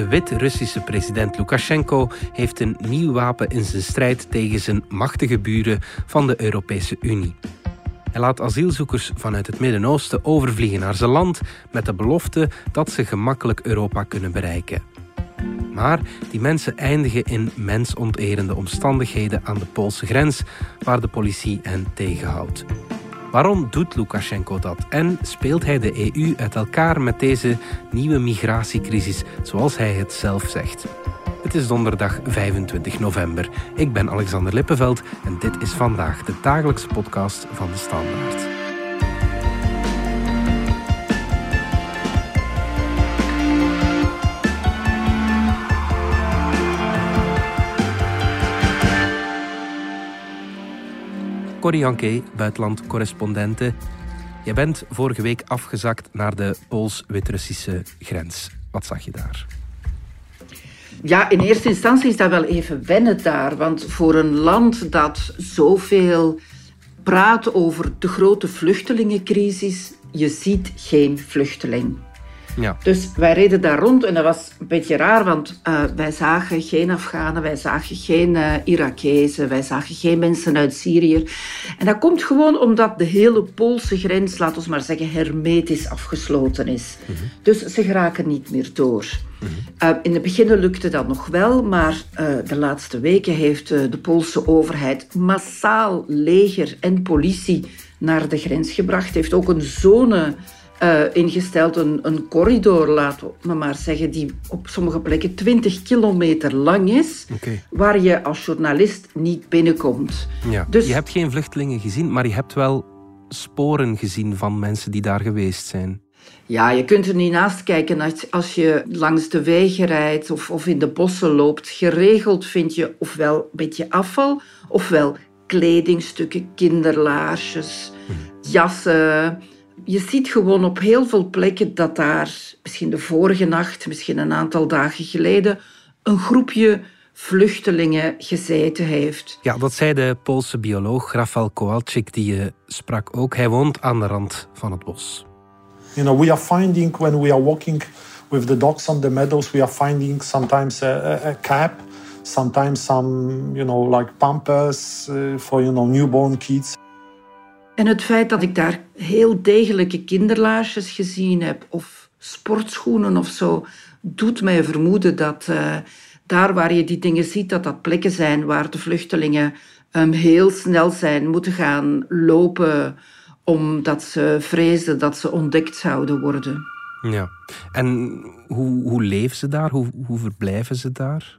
De Wit-Russische president Lukashenko heeft een nieuw wapen in zijn strijd tegen zijn machtige buren van de Europese Unie. Hij laat asielzoekers vanuit het Midden-Oosten overvliegen naar zijn land met de belofte dat ze gemakkelijk Europa kunnen bereiken. Maar die mensen eindigen in mensonterende omstandigheden aan de Poolse grens, waar de politie hen tegenhoudt. Waarom doet Lukashenko dat? En speelt hij de EU uit elkaar met deze nieuwe migratiecrisis, zoals hij het zelf zegt? Het is donderdag 25 november. Ik ben Alexander Lippenveld en dit is vandaag de dagelijkse podcast van de Standaard. Corrie Janke, buitenlandcorrespondente. Je bent vorige week afgezakt naar de Pools-Wit-Russische grens. Wat zag je daar? Ja, in eerste instantie is dat wel even wennen daar. Want voor een land dat zoveel praat over de grote vluchtelingencrisis, je ziet geen vluchteling. Ja. Dus wij reden daar rond en dat was een beetje raar, want uh, wij zagen geen Afghanen, wij zagen geen uh, Irakezen, wij zagen geen mensen uit Syrië. En dat komt gewoon omdat de hele Poolse grens, laten we maar zeggen, hermetisch afgesloten is. Mm -hmm. Dus ze geraken niet meer door. Mm -hmm. uh, in het begin lukte dat nog wel, maar de laatste weken heeft de Poolse overheid massaal leger en politie naar de grens gebracht. Heeft ook een zone uh, ingesteld, een, een corridor, laten we maar zeggen, die op sommige plekken 20 kilometer lang is, okay. waar je als journalist niet binnenkomt. Ja. Dus, je hebt geen vluchtelingen gezien, maar je hebt wel sporen gezien van mensen die daar geweest zijn. Ja, je kunt er niet naast kijken als, als je langs de wegen rijdt of, of in de bossen loopt. Geregeld vind je ofwel een beetje afval, ofwel kledingstukken, kinderlaarsjes, hm. jassen je ziet gewoon op heel veel plekken dat daar, misschien de vorige nacht, misschien een aantal dagen geleden, een groepje vluchtelingen gezeten heeft. Ja, dat zei de Poolse bioloog Rafał Kowalczyk, die je sprak ook. Hij woont aan de rand van het bos. You know, we are finding when we are walking with the dogs on the meadows, we are finding sometimes a, a cap, sometimes some, you know, like pampers uh, for, you know, newborn kids. En het feit dat ik daar heel degelijke kinderlaarsjes gezien heb of sportschoenen of zo, doet mij vermoeden dat uh, daar waar je die dingen ziet, dat dat plekken zijn waar de vluchtelingen um, heel snel zijn moeten gaan lopen omdat ze vrezen dat ze ontdekt zouden worden. Ja, en hoe, hoe leven ze daar? Hoe, hoe verblijven ze daar?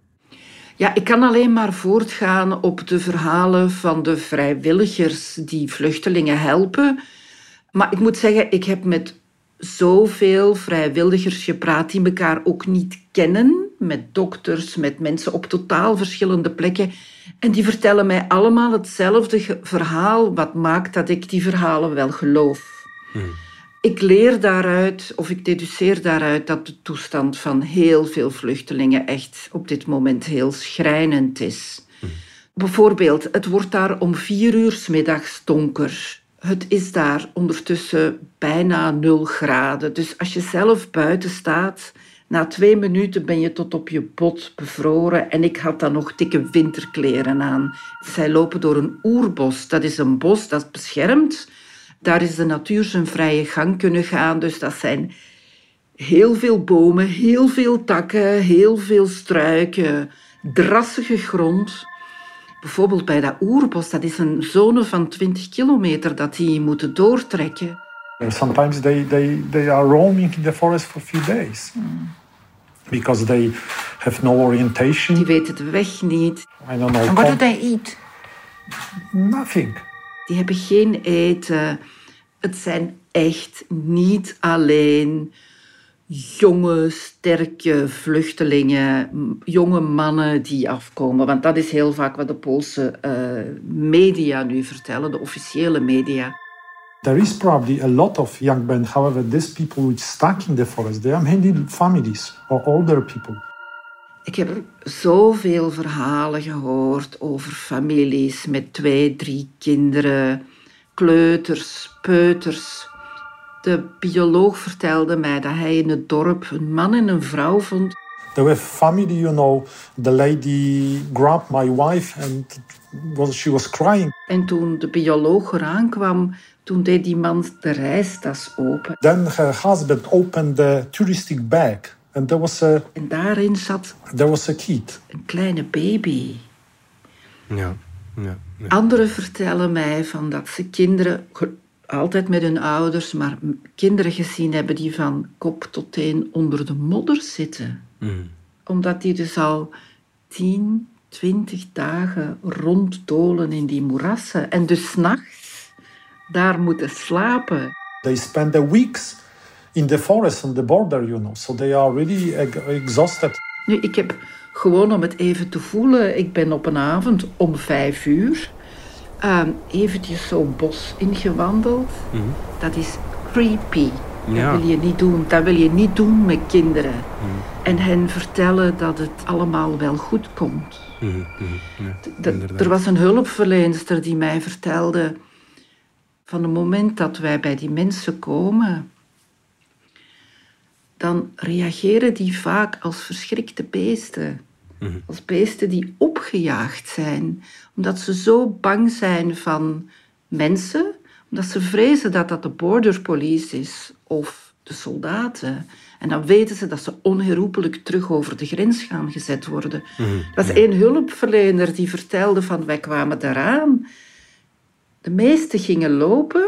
Ja, ik kan alleen maar voortgaan op de verhalen van de vrijwilligers die vluchtelingen helpen. Maar ik moet zeggen, ik heb met zoveel vrijwilligers gepraat die elkaar ook niet kennen. Met dokters, met mensen op totaal verschillende plekken. En die vertellen mij allemaal hetzelfde verhaal, wat maakt dat ik die verhalen wel geloof. Hmm. Ik leer daaruit, of ik deduceer daaruit, dat de toestand van heel veel vluchtelingen echt op dit moment heel schrijnend is. Bijvoorbeeld, het wordt daar om vier uur s middags donker. Het is daar ondertussen bijna nul graden. Dus als je zelf buiten staat, na twee minuten ben je tot op je bot bevroren en ik had dan nog dikke winterkleren aan. Zij lopen door een oerbos. Dat is een bos dat beschermd daar is de natuur zijn vrije gang kunnen gaan. Dus dat zijn heel veel bomen, heel veel takken, heel veel struiken, drassige grond. Bijvoorbeeld bij dat oerbos, dat is een zone van 20 kilometer dat die moeten doortrekken. Sometimes they, they, they are roaming in the forest for a few days. Because they have no orientation. Die weten de weg niet. I don't know. And what do they eat? Nothing. Die hebben geen eten. Het zijn echt niet alleen jonge, sterke vluchtelingen, jonge mannen die afkomen. Want dat is heel vaak wat de Poolse uh, media nu vertellen, de officiële media. There is probably a lot of young men. However, these people which stuck in the forest, they are mainly families or older people. Ik heb zoveel verhalen gehoord over families met twee, drie kinderen, kleuters, peuters. De bioloog vertelde mij dat hij in het dorp een man en een vrouw vond There were family, you know. The lady grabbed my wife and was, she was crying. En toen de bioloog eraan kwam, toen deed die man de reistas open. Then her husband opened the touristic bag and there was a, En daarin zat there was a kid. een kleine baby. Ja, ja, ja. Anderen vertellen mij van dat ze kinderen, altijd met hun ouders, maar kinderen gezien hebben die van kop tot teen onder de modder zitten. Mm. Omdat die dus al 10, 20 dagen ronddolen in die moerassen. En dus s'nachts daar moeten slapen. They spend the weeks in the forest on the border, you know. So they are really ex- exhausted. Nu, ik heb gewoon om het even te voelen, ik ben op een avond om vijf uur uh, eventjes zo'n bos ingewandeld. Dat is creepy. Ja. Dat wil je niet doen. Dat wil je niet doen met kinderen. En hen vertellen dat het allemaal wel goed komt. Mhm, mhm, ja, er was een hulpverlenster die mij vertelde van het moment dat wij bij die mensen komen, dan reageren die vaak als verschrikte beesten. Als beesten die opgejaagd zijn, omdat ze zo bang zijn van mensen, omdat ze vrezen dat dat de border police is of de soldaten. En dan weten ze dat ze onherroepelijk terug over de grens gaan gezet worden. Er was één hulpverlener die vertelde van wij kwamen daaraan. De meesten gingen lopen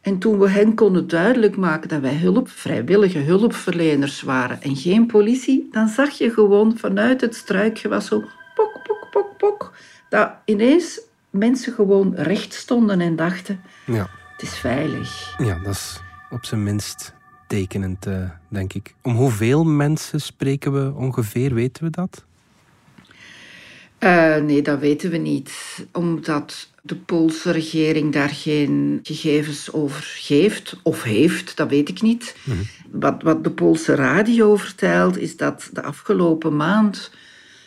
en toen we hen konden duidelijk maken dat wij hulp, vrijwillige hulpverleners waren en geen politie, dan zag je gewoon vanuit het struikgewas zo pok, pok, pok, pok, dat ineens mensen gewoon recht stonden en dachten, Ja. het is veilig. ja, dat is op zijn minst tekenend, eh, denk ik. Om hoeveel mensen spreken we ongeveer, weten we dat? Eh, nee, dat weten we niet, omdat de Poolse regering daar geen gegevens over geeft of heeft, dat weet ik niet. Wat, wat de Poolse radio vertelt, is dat de afgelopen maand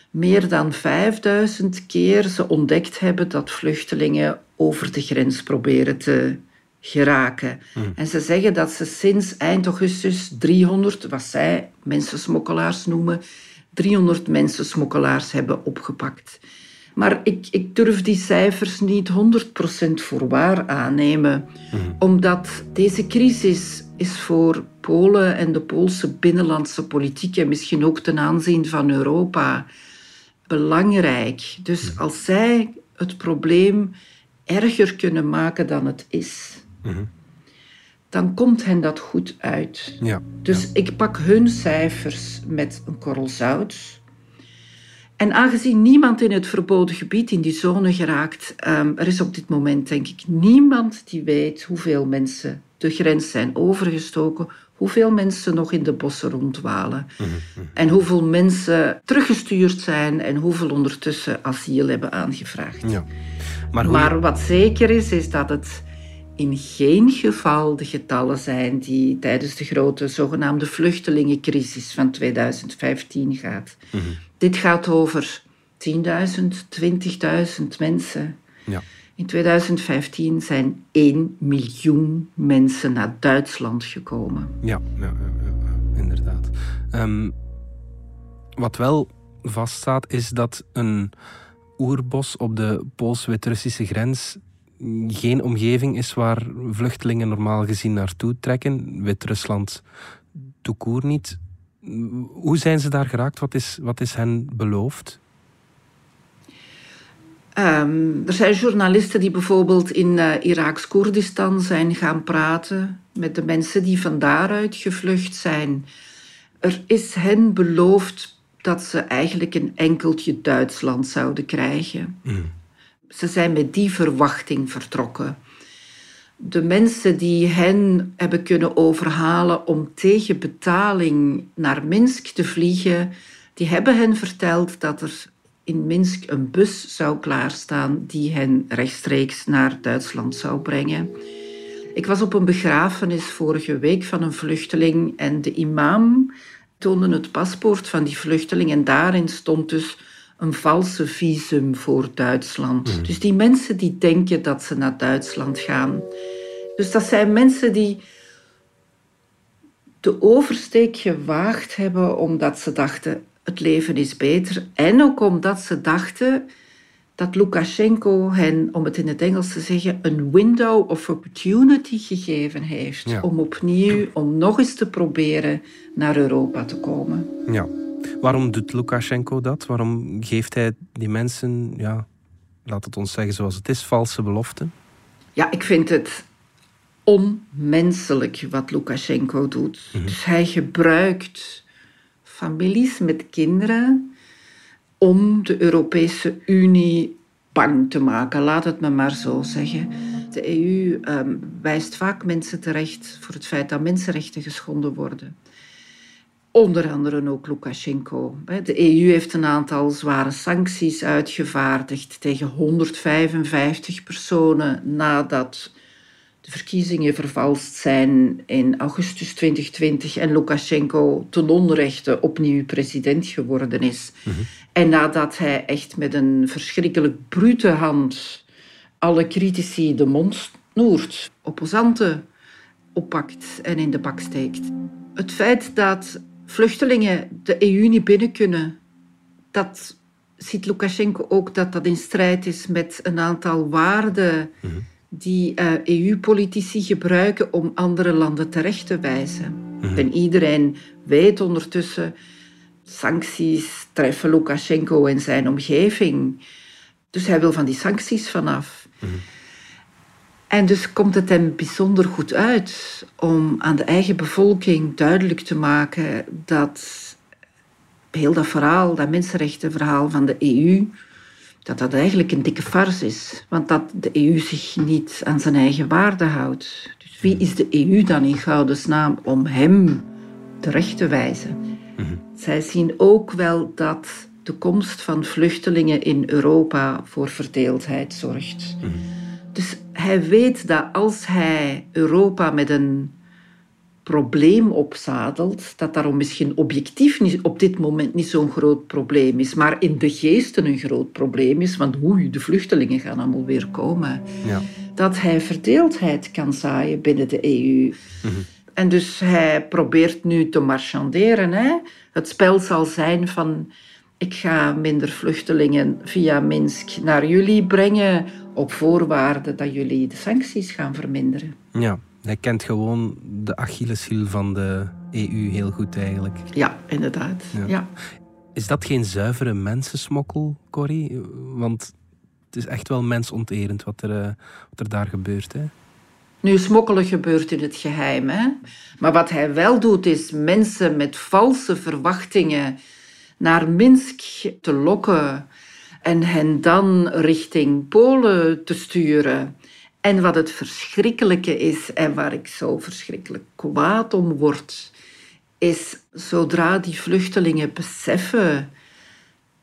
meer dan 5000 keer ze ontdekt hebben dat vluchtelingen over de grens proberen te geraken. En ze zeggen dat ze sinds eind augustus 300, wat zij mensensmokkelaars noemen, 300 mensensmokkelaars hebben opgepakt. Maar ik, ik durf die cijfers niet 100% voor waar aannemen, omdat deze crisis is voor Polen en de Poolse binnenlandse politiek en misschien ook ten aanzien van Europa belangrijk. Dus als zij het probleem erger kunnen maken dan het is, dan komt hen dat goed uit. Ja. Dus ik pak hun cijfers met een korrel zout. En aangezien niemand in het verboden gebied in die zone geraakt, ehm, er is op dit moment denk ik niemand die weet hoeveel mensen de grens zijn overgestoken, hoeveel mensen nog in de bossen rondwalen en hoeveel mensen teruggestuurd zijn en hoeveel ondertussen asiel hebben aangevraagd. ja. Maar, hoe, Maar wat zeker is, is dat het in geen geval de getallen zijn die tijdens de grote zogenaamde vluchtelingencrisis van 2015 gaat. Dit gaat over 10.000, 20.000 mensen. ja. In 2015 zijn 1 miljoen mensen naar Duitsland gekomen. Ja, ja, ja, ja, ja, inderdaad. Ehm, wat wel vaststaat is dat een oerbos op de Pools-Wit-Russische grens geen omgeving is waar vluchtelingen normaal gezien naartoe trekken. Wit-Rusland toekoer niet. Hoe zijn ze daar geraakt? Wat is, wat is hen beloofd? Ehm, er zijn journalisten die bijvoorbeeld in eh Iraks Koerdistan zijn gaan praten met de mensen die van daaruit gevlucht zijn. Er is hen beloofd dat ze eigenlijk een enkeltje Duitsland zouden krijgen. Ze zijn met die verwachting vertrokken. De mensen die hen hebben kunnen overhalen om tegen betaling naar Minsk te vliegen, die hebben hen verteld dat er in Minsk een bus zou klaarstaan die hen rechtstreeks naar Duitsland zou brengen. Ik was op een begrafenis vorige week van een vluchteling en de imam toonde het paspoort van die vluchteling en daarin stond dus een valse visum voor Duitsland. Dus die mensen die denken dat ze naar Duitsland gaan. Dus dat zijn mensen die de oversteek gewaagd hebben omdat ze dachten het leven is beter. En ook omdat ze dachten dat Lukashenko hen, om het in het Engels te zeggen, een window of opportunity gegeven heeft. Om opnieuw, om nog eens te proberen naar Europa te komen. Ja. Waarom doet Lukashenko dat? Waarom geeft hij die mensen, ja, laat het ons zeggen zoals het is, valse beloften? Ja, ik vind het onmenselijk wat Lukashenko doet. Mhm. Dus hij gebruikt families met kinderen om de Europese Unie bang te maken. Laat het me maar zo zeggen. De EU ehm, wijst vaak mensen terecht voor het feit dat mensenrechten geschonden worden. Onder andere ook Lukashenko. De EU heeft een aantal zware sancties uitgevaardigd tegen 155 personen nadat de verkiezingen vervalst zijn in augustus 2020 en Lukashenko ten onrechte opnieuw president geworden is. Mhm. En nadat hij echt met een verschrikkelijk brute hand alle critici de mond snoert, opposanten oppakt en in de bak steekt. Het feit dat vluchtelingen de EU niet binnen kunnen, dat ziet Lukashenko ook dat dat in strijd is met een aantal waarden mhm. die EU-politici eh, e gebruiken om andere landen terecht te wijzen. Mhm. En iedereen weet ondertussen, sancties treffen Lukashenko en zijn omgeving. Dus hij wil van die sancties vanaf. Mhm. En dus komt het hem bijzonder goed uit om aan de eigen bevolking duidelijk te maken dat heel dat verhaal, dat mensenrechtenverhaal van de EU, dat dat eigenlijk een dikke farce is. Want dat de EU zich niet aan zijn eigen waarde houdt. Dus wie is de EU dan in naam om hem terecht te wijzen? Mhm. Zij zien ook wel dat de komst van vluchtelingen in Europa voor verdeeldheid zorgt. Mhm. Dus hij weet dat als hij Europa met een probleem opzadelt, dat daarom misschien objectief niet, op dit moment niet zo'n groot probleem is, maar in de geesten een groot probleem is, want hoe de vluchtelingen gaan allemaal weer komen. Ja. Dat hij verdeeldheid kan zaaien binnen de EU. Mhm. En dus hij probeert nu te marchanderen. Hè? Het spel zal zijn van ik ga minder vluchtelingen via Minsk naar jullie brengen op voorwaarde dat jullie de sancties gaan verminderen. Ja, hij kent gewoon de Achilleshiel van de EU heel goed eigenlijk. Ja, inderdaad. Ja. Is dat geen zuivere mensensmokkel, Corrie? Want het is echt wel mensonterend wat er, eh, wat er daar gebeurt. Hè? Nu, smokkelen gebeurt in het geheim. Hè? Maar wat hij wel doet, is mensen met valse verwachtingen naar Minsk te lokken en hen dan richting Polen te sturen. En wat het verschrikkelijke is en waar ik zo verschrikkelijk kwaad om word, is zodra die vluchtelingen beseffen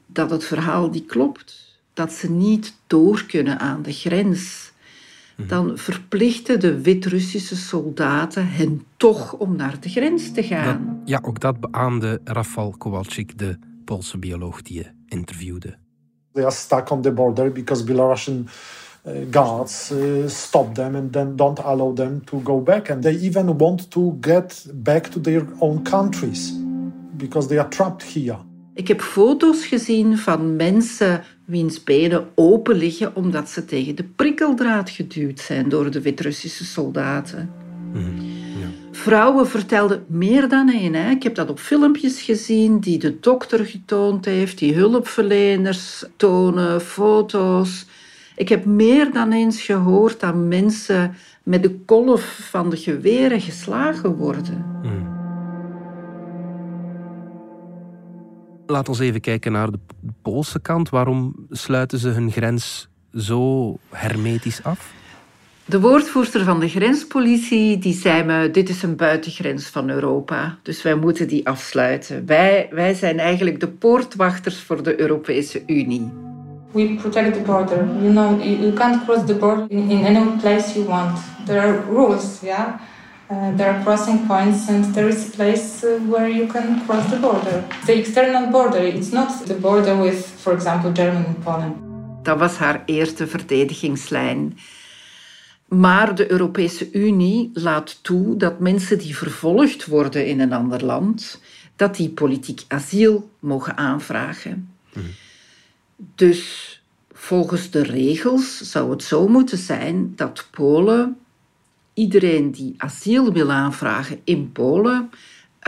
dat het verhaal niet klopt, dat ze niet door kunnen aan de grens, mhm. dan verplichten de Wit-Russische soldaten hen toch om naar de grens te gaan. ja, ook dat beaamde Rafal Kowalczyk, de Poolse bioloog die je interviewde. They are stuck on the border because Belarusian uh, guards uh, stop them and then don't allow them to go back. And they even want to get back to their own countries because they are trapped here. Ik heb foto's gezien van mensen wiens benen open liggen omdat ze tegen de prikkeldraad geduwd zijn door de Wit-Russische soldaten. Mm vrouwen vertelden meer dan één. Hè. Ik heb dat op filmpjes gezien die de dokter getoond heeft, die hulpverleners tonen, foto's. Ik heb meer dan eens gehoord dat mensen met de kolf van de geweren geslagen worden. Hmm. Laat ons even kijken naar de Poolse kant. Waarom sluiten ze hun grens zo hermetisch af? De woordvoerder van de grenspolitie die zei me, dit is een buitengrens van Europa, dus wij moeten die afsluiten. Wij, wij zijn eigenlijk de poortwachters voor de Europese Unie. We protect the border. You know, you can't cross the border in, in any place you want. There are rules, yeah? Uh, there are crossing points and there is a place uh, where you can cross the border. The external border, it's not the border with, for example, Germany and Poland. Dat was haar eerste verdedigingslijn. Maar de Europese Unie laat toe dat mensen die vervolgd worden in een ander land, dat die politiek asiel mogen aanvragen. Dus volgens de regels zou het zo moeten zijn dat Polen iedereen die asiel wil aanvragen in Polen,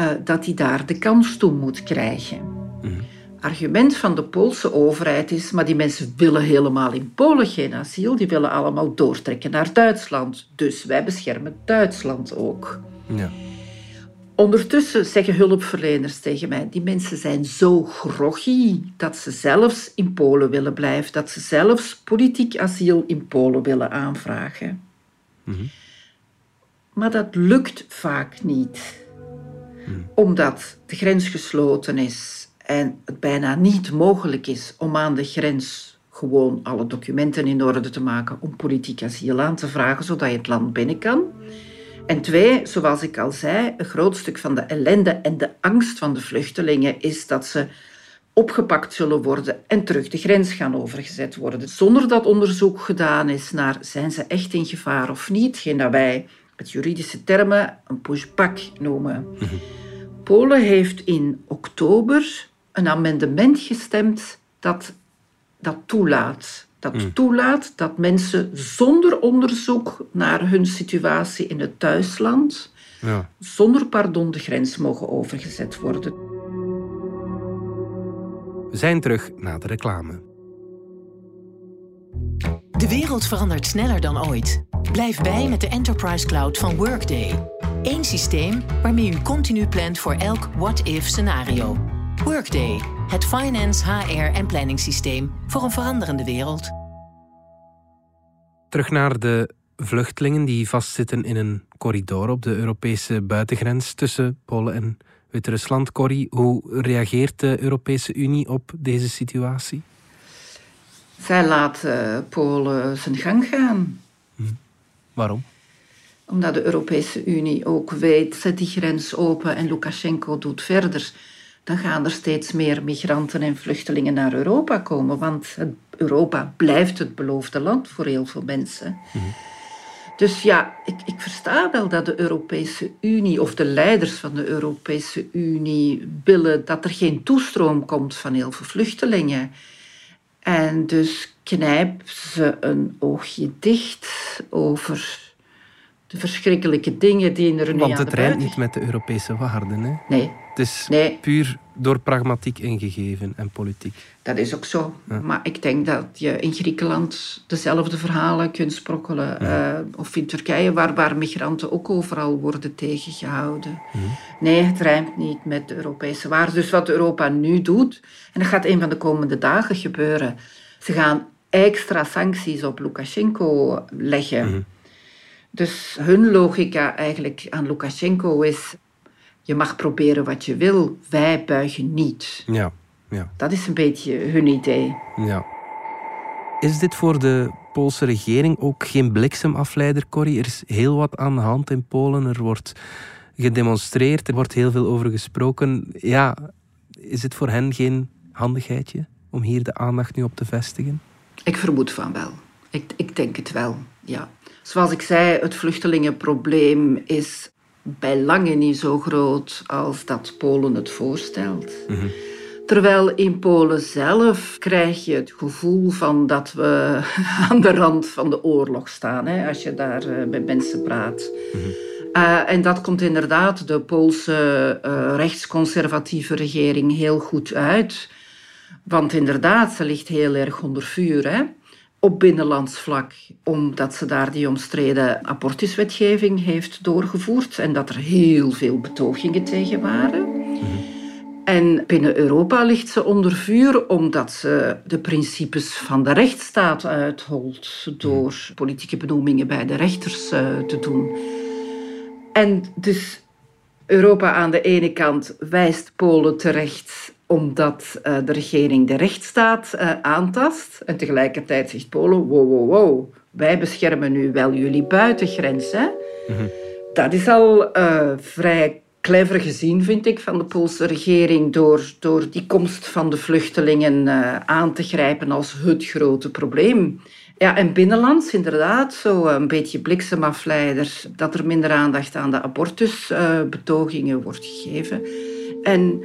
uh, dat hij daar de kans toe moet krijgen. Mm Argument van de Poolse overheid is, maar die mensen willen helemaal in Polen geen asiel, die willen allemaal doortrekken naar Duitsland. Dus wij beschermen Duitsland ook. Ja. Ondertussen zeggen hulpverleners tegen mij, die mensen zijn zo groggy dat ze zelfs in Polen willen blijven, dat ze zelfs politiek asiel in Polen willen aanvragen. Mm Maar dat lukt vaak niet, mm. omdat de grens gesloten is en het bijna niet mogelijk is om aan de grens gewoon alle documenten in orde te maken om politiek asiel aan te vragen, zodat je het land binnen kan. En twee, zoals ik al zei, een groot stuk van de ellende en de angst van de vluchtelingen is dat ze opgepakt zullen worden en terug de grens gaan overgezet worden. Zonder dat onderzoek gedaan is naar zijn ze echt in gevaar of niet, geen dat wij met juridische termen een pushback noemen. Mhm. Polen heeft in oktober een amendement gestemd dat dat toelaat dat mm. toelaat dat mensen zonder onderzoek naar hun situatie in het thuisland, ja. zonder pardon de grens mogen overgezet worden. We zijn terug na de reclame. De wereld verandert sneller dan ooit. Blijf bij met de Enterprise Cloud van Workday. Eén systeem waarmee u continu plant voor elk what-if scenario. Workday, het finance, HR en planningssysteem voor een veranderende wereld. Terug naar de vluchtelingen die vastzitten in een corridor op de Europese buitengrens tussen Polen en Wit-Rusland. Corrie, hoe reageert de Europese Unie op deze situatie? Zij laat uh, Polen zijn gang gaan. Hm. Waarom? Omdat de Europese Unie ook weet, zet die grens open en Lukashenko doet verder dan gaan er steeds meer migranten en vluchtelingen naar Europa komen. Want Europa blijft het beloofde land voor heel veel mensen. Mhm. Dus ja, ik, ik, versta wel dat de Europese Unie of de leiders van de Europese Unie willen dat er geen toestroom komt van heel veel vluchtelingen. En dus knijpen ze een oogje dicht over de verschrikkelijke dingen die er nu Want het rijdt niet met de Europese waarden. Hè? Nee. Het is puur door pragmatiek ingegeven en politiek. Dat is ook zo. Maar ik denk dat je in Griekenland dezelfde verhalen kunt sprokkelen. Eh, of in Turkije, waar, waar migranten ook overal worden tegengehouden. Nee, het rijmt niet met de Europese waarden. Dus wat Europa nu doet, en dat gaat een van de komende dagen gebeuren. Ze gaan extra sancties op Lukashenko leggen. Mhm. Dus hun logica eigenlijk aan Lukashenko is: je mag proberen wat je wil, wij buigen niet. Ja, ja. Dat is een beetje hun idee. Ja. Is dit voor de Poolse regering ook geen bliksemafleider, Corrie? Er is heel wat aan de hand in Polen. Er wordt gedemonstreerd, er wordt heel veel over gesproken. Ja, is het voor hen geen handigheidje om hier de aandacht nu op te vestigen? Ik vermoed van wel. Ik, ik denk het wel, ja. Zoals ik zei, het vluchtelingenprobleem is bij lange niet zo groot als dat Polen het voorstelt. Mhm. Terwijl in Polen zelf krijg je het gevoel van dat we aan de rand van de oorlog staan, hè, als je daar uh, met mensen praat. Mhm. Eh, en dat komt inderdaad de Poolse uh, rechtsconservatieve regering heel goed uit. Want inderdaad, ze ligt heel erg onder vuur. Hè? Op binnenlands vlak, omdat ze daar die omstreden abortuswetgeving heeft doorgevoerd en dat er heel veel betogingen tegen waren. En binnen Europa ligt ze onder vuur omdat ze de principes van de rechtsstaat uitholt door politieke benoemingen bij de rechters eh, te doen. En dus Europa aan de ene kant wijst Polen terecht omdat uh, de regering de rechtsstaat uh, aantast. En tegelijkertijd zegt Polen, wow, wow, wow, wij beschermen nu wel jullie buitengrenzen. Mm Dat is al uh, vrij clever gezien, vind ik, van de Poolse regering door, door die komst van de vluchtelingen aan te grijpen als het grote probleem. Ja, en binnenlands inderdaad, zo een beetje bliksemafleider, dat er minder aandacht aan de abortusbetogingen wordt gegeven. En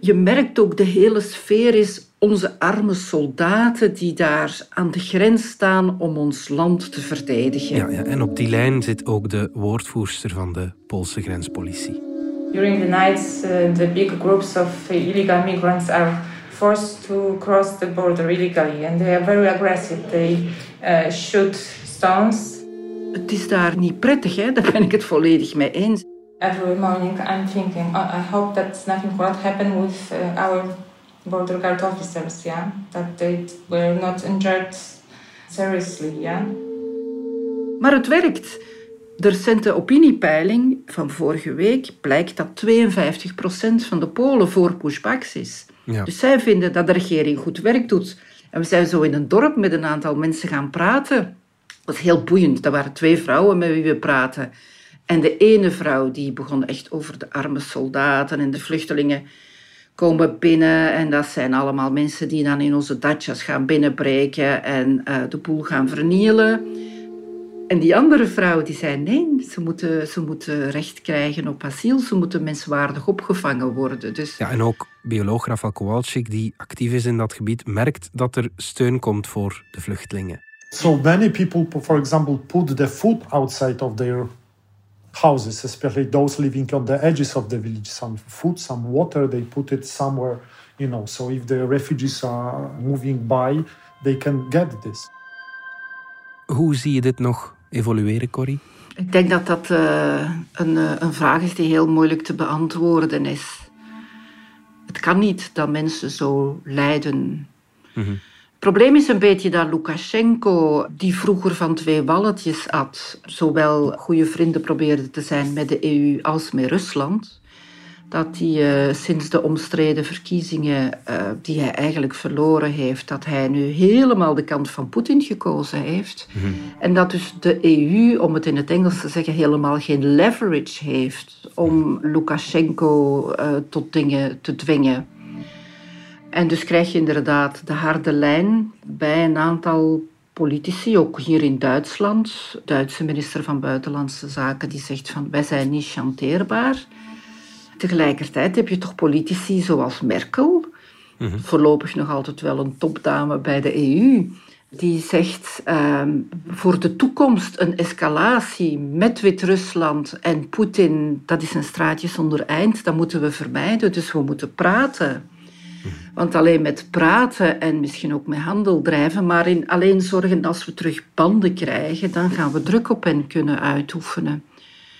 je merkt ook, de hele sfeer is onze arme soldaten die daar aan de grens staan om ons land te verdedigen. Ja, ja, en op die lijn zit ook de woordvoerster van de Poolse grenspolitie. During the nights, uh, the big groups of illegal migrants are forced to cross the border illegally and they are very aggressive. They uh, shoot stones. Het is daar niet prettig, hè? daar ben ik het volledig mee eens. Every morning I'm thinking, oh, I hope that nothing will happen with uh, our border guard officers, yeah? That they were not injured seriously, yeah? Maar het werkt. De recente opiniepeiling van vorige week blijkt dat 52% van de Polen voor pushbacks is. Ja. Dus zij vinden dat de regering goed werk doet. En we zijn zo in een dorp met een aantal mensen gaan praten. Dat was heel boeiend. Dat waren twee vrouwen met wie we praten. En de ene vrouw die begon echt over de arme soldaten en de vluchtelingen komen binnen. En dat zijn allemaal mensen die dan in onze datjas gaan binnenbreken en uh, de boel gaan vernielen. En die andere vrouw die zei nee, ze moeten, ze moeten recht krijgen op asiel. Ze moeten menswaardig opgevangen worden. Dus... Ja, en ook bioloog Rafał Kowalczyk, die actief is in dat gebied, merkt dat er steun komt voor de vluchtelingen. So many people, for example, put the food outside of their houses, especially those living on the edges of the village. Some food, some water, they put it somewhere, you know. So if the refugees are moving by, they can get this. Hoe zie je dit nog evolueren, Corrie? Ik denk dat dat uh, een, uh, een vraag is die heel moeilijk te beantwoorden is. Het kan niet dat mensen zo lijden. Mm -hmm. Het probleem is een beetje dat Lukashenko, die vroeger van twee walletjes at, zowel goede vrienden probeerde te zijn met de EU als met Rusland, dat hij uh, sinds de omstreden verkiezingen uh, die hij eigenlijk verloren heeft, dat hij nu helemaal de kant van Poetin gekozen heeft. Mm -hmm. En dat dus de EU, om het in het Engels te zeggen, helemaal geen leverage heeft om Lukashenko uh, tot dingen te dwingen. En dus krijg je inderdaad de harde lijn bij een aantal politici, ook hier in Duitsland. De Duitse minister van Buitenlandse Zaken die zegt van wij zijn niet chanteerbaar. Tegelijkertijd heb je toch politici zoals Merkel, mm -hmm. voorlopig nog altijd wel een topdame bij de EU, die zegt uh, voor de toekomst een escalatie met Wit-Rusland en Poetin, dat is een straatje zonder eind, dat moeten we vermijden, dus we moeten praten. Want alleen met praten en misschien ook met handel drijven, maar in alleen zorgen als we terug banden krijgen, dan gaan we druk op hen kunnen uitoefenen.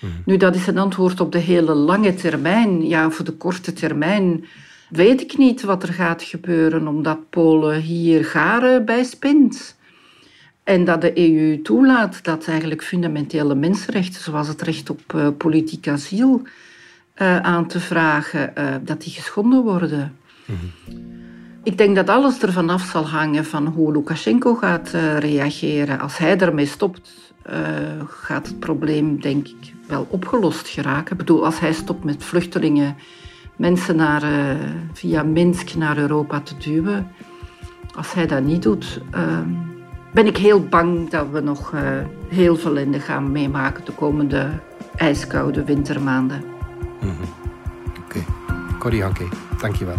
Mm. Nu, dat is een antwoord op de hele lange termijn. Ja, voor de korte termijn weet ik niet wat er gaat gebeuren, omdat Polen hier garen bij spint. En dat de EU toelaat dat eigenlijk fundamentele mensenrechten, zoals het recht op uh, politiek asiel, uh, aan te vragen, uh, dat die geschonden worden. Ik denk dat alles ervan af zal hangen van hoe Lukashenko gaat uh, reageren. Als hij ermee stopt, uh, gaat het probleem denk ik wel opgelost geraken. Ik bedoel, als hij stopt met vluchtelingen, mensen naar, uh, via Minsk naar Europa te duwen. Als hij dat niet doet, ben ik heel bang dat we nog heel veel ellende gaan meemaken de komende ijskoude wintermaanden. Mm-hmm. Oké, okay. Corrie Hanke, dankjewel.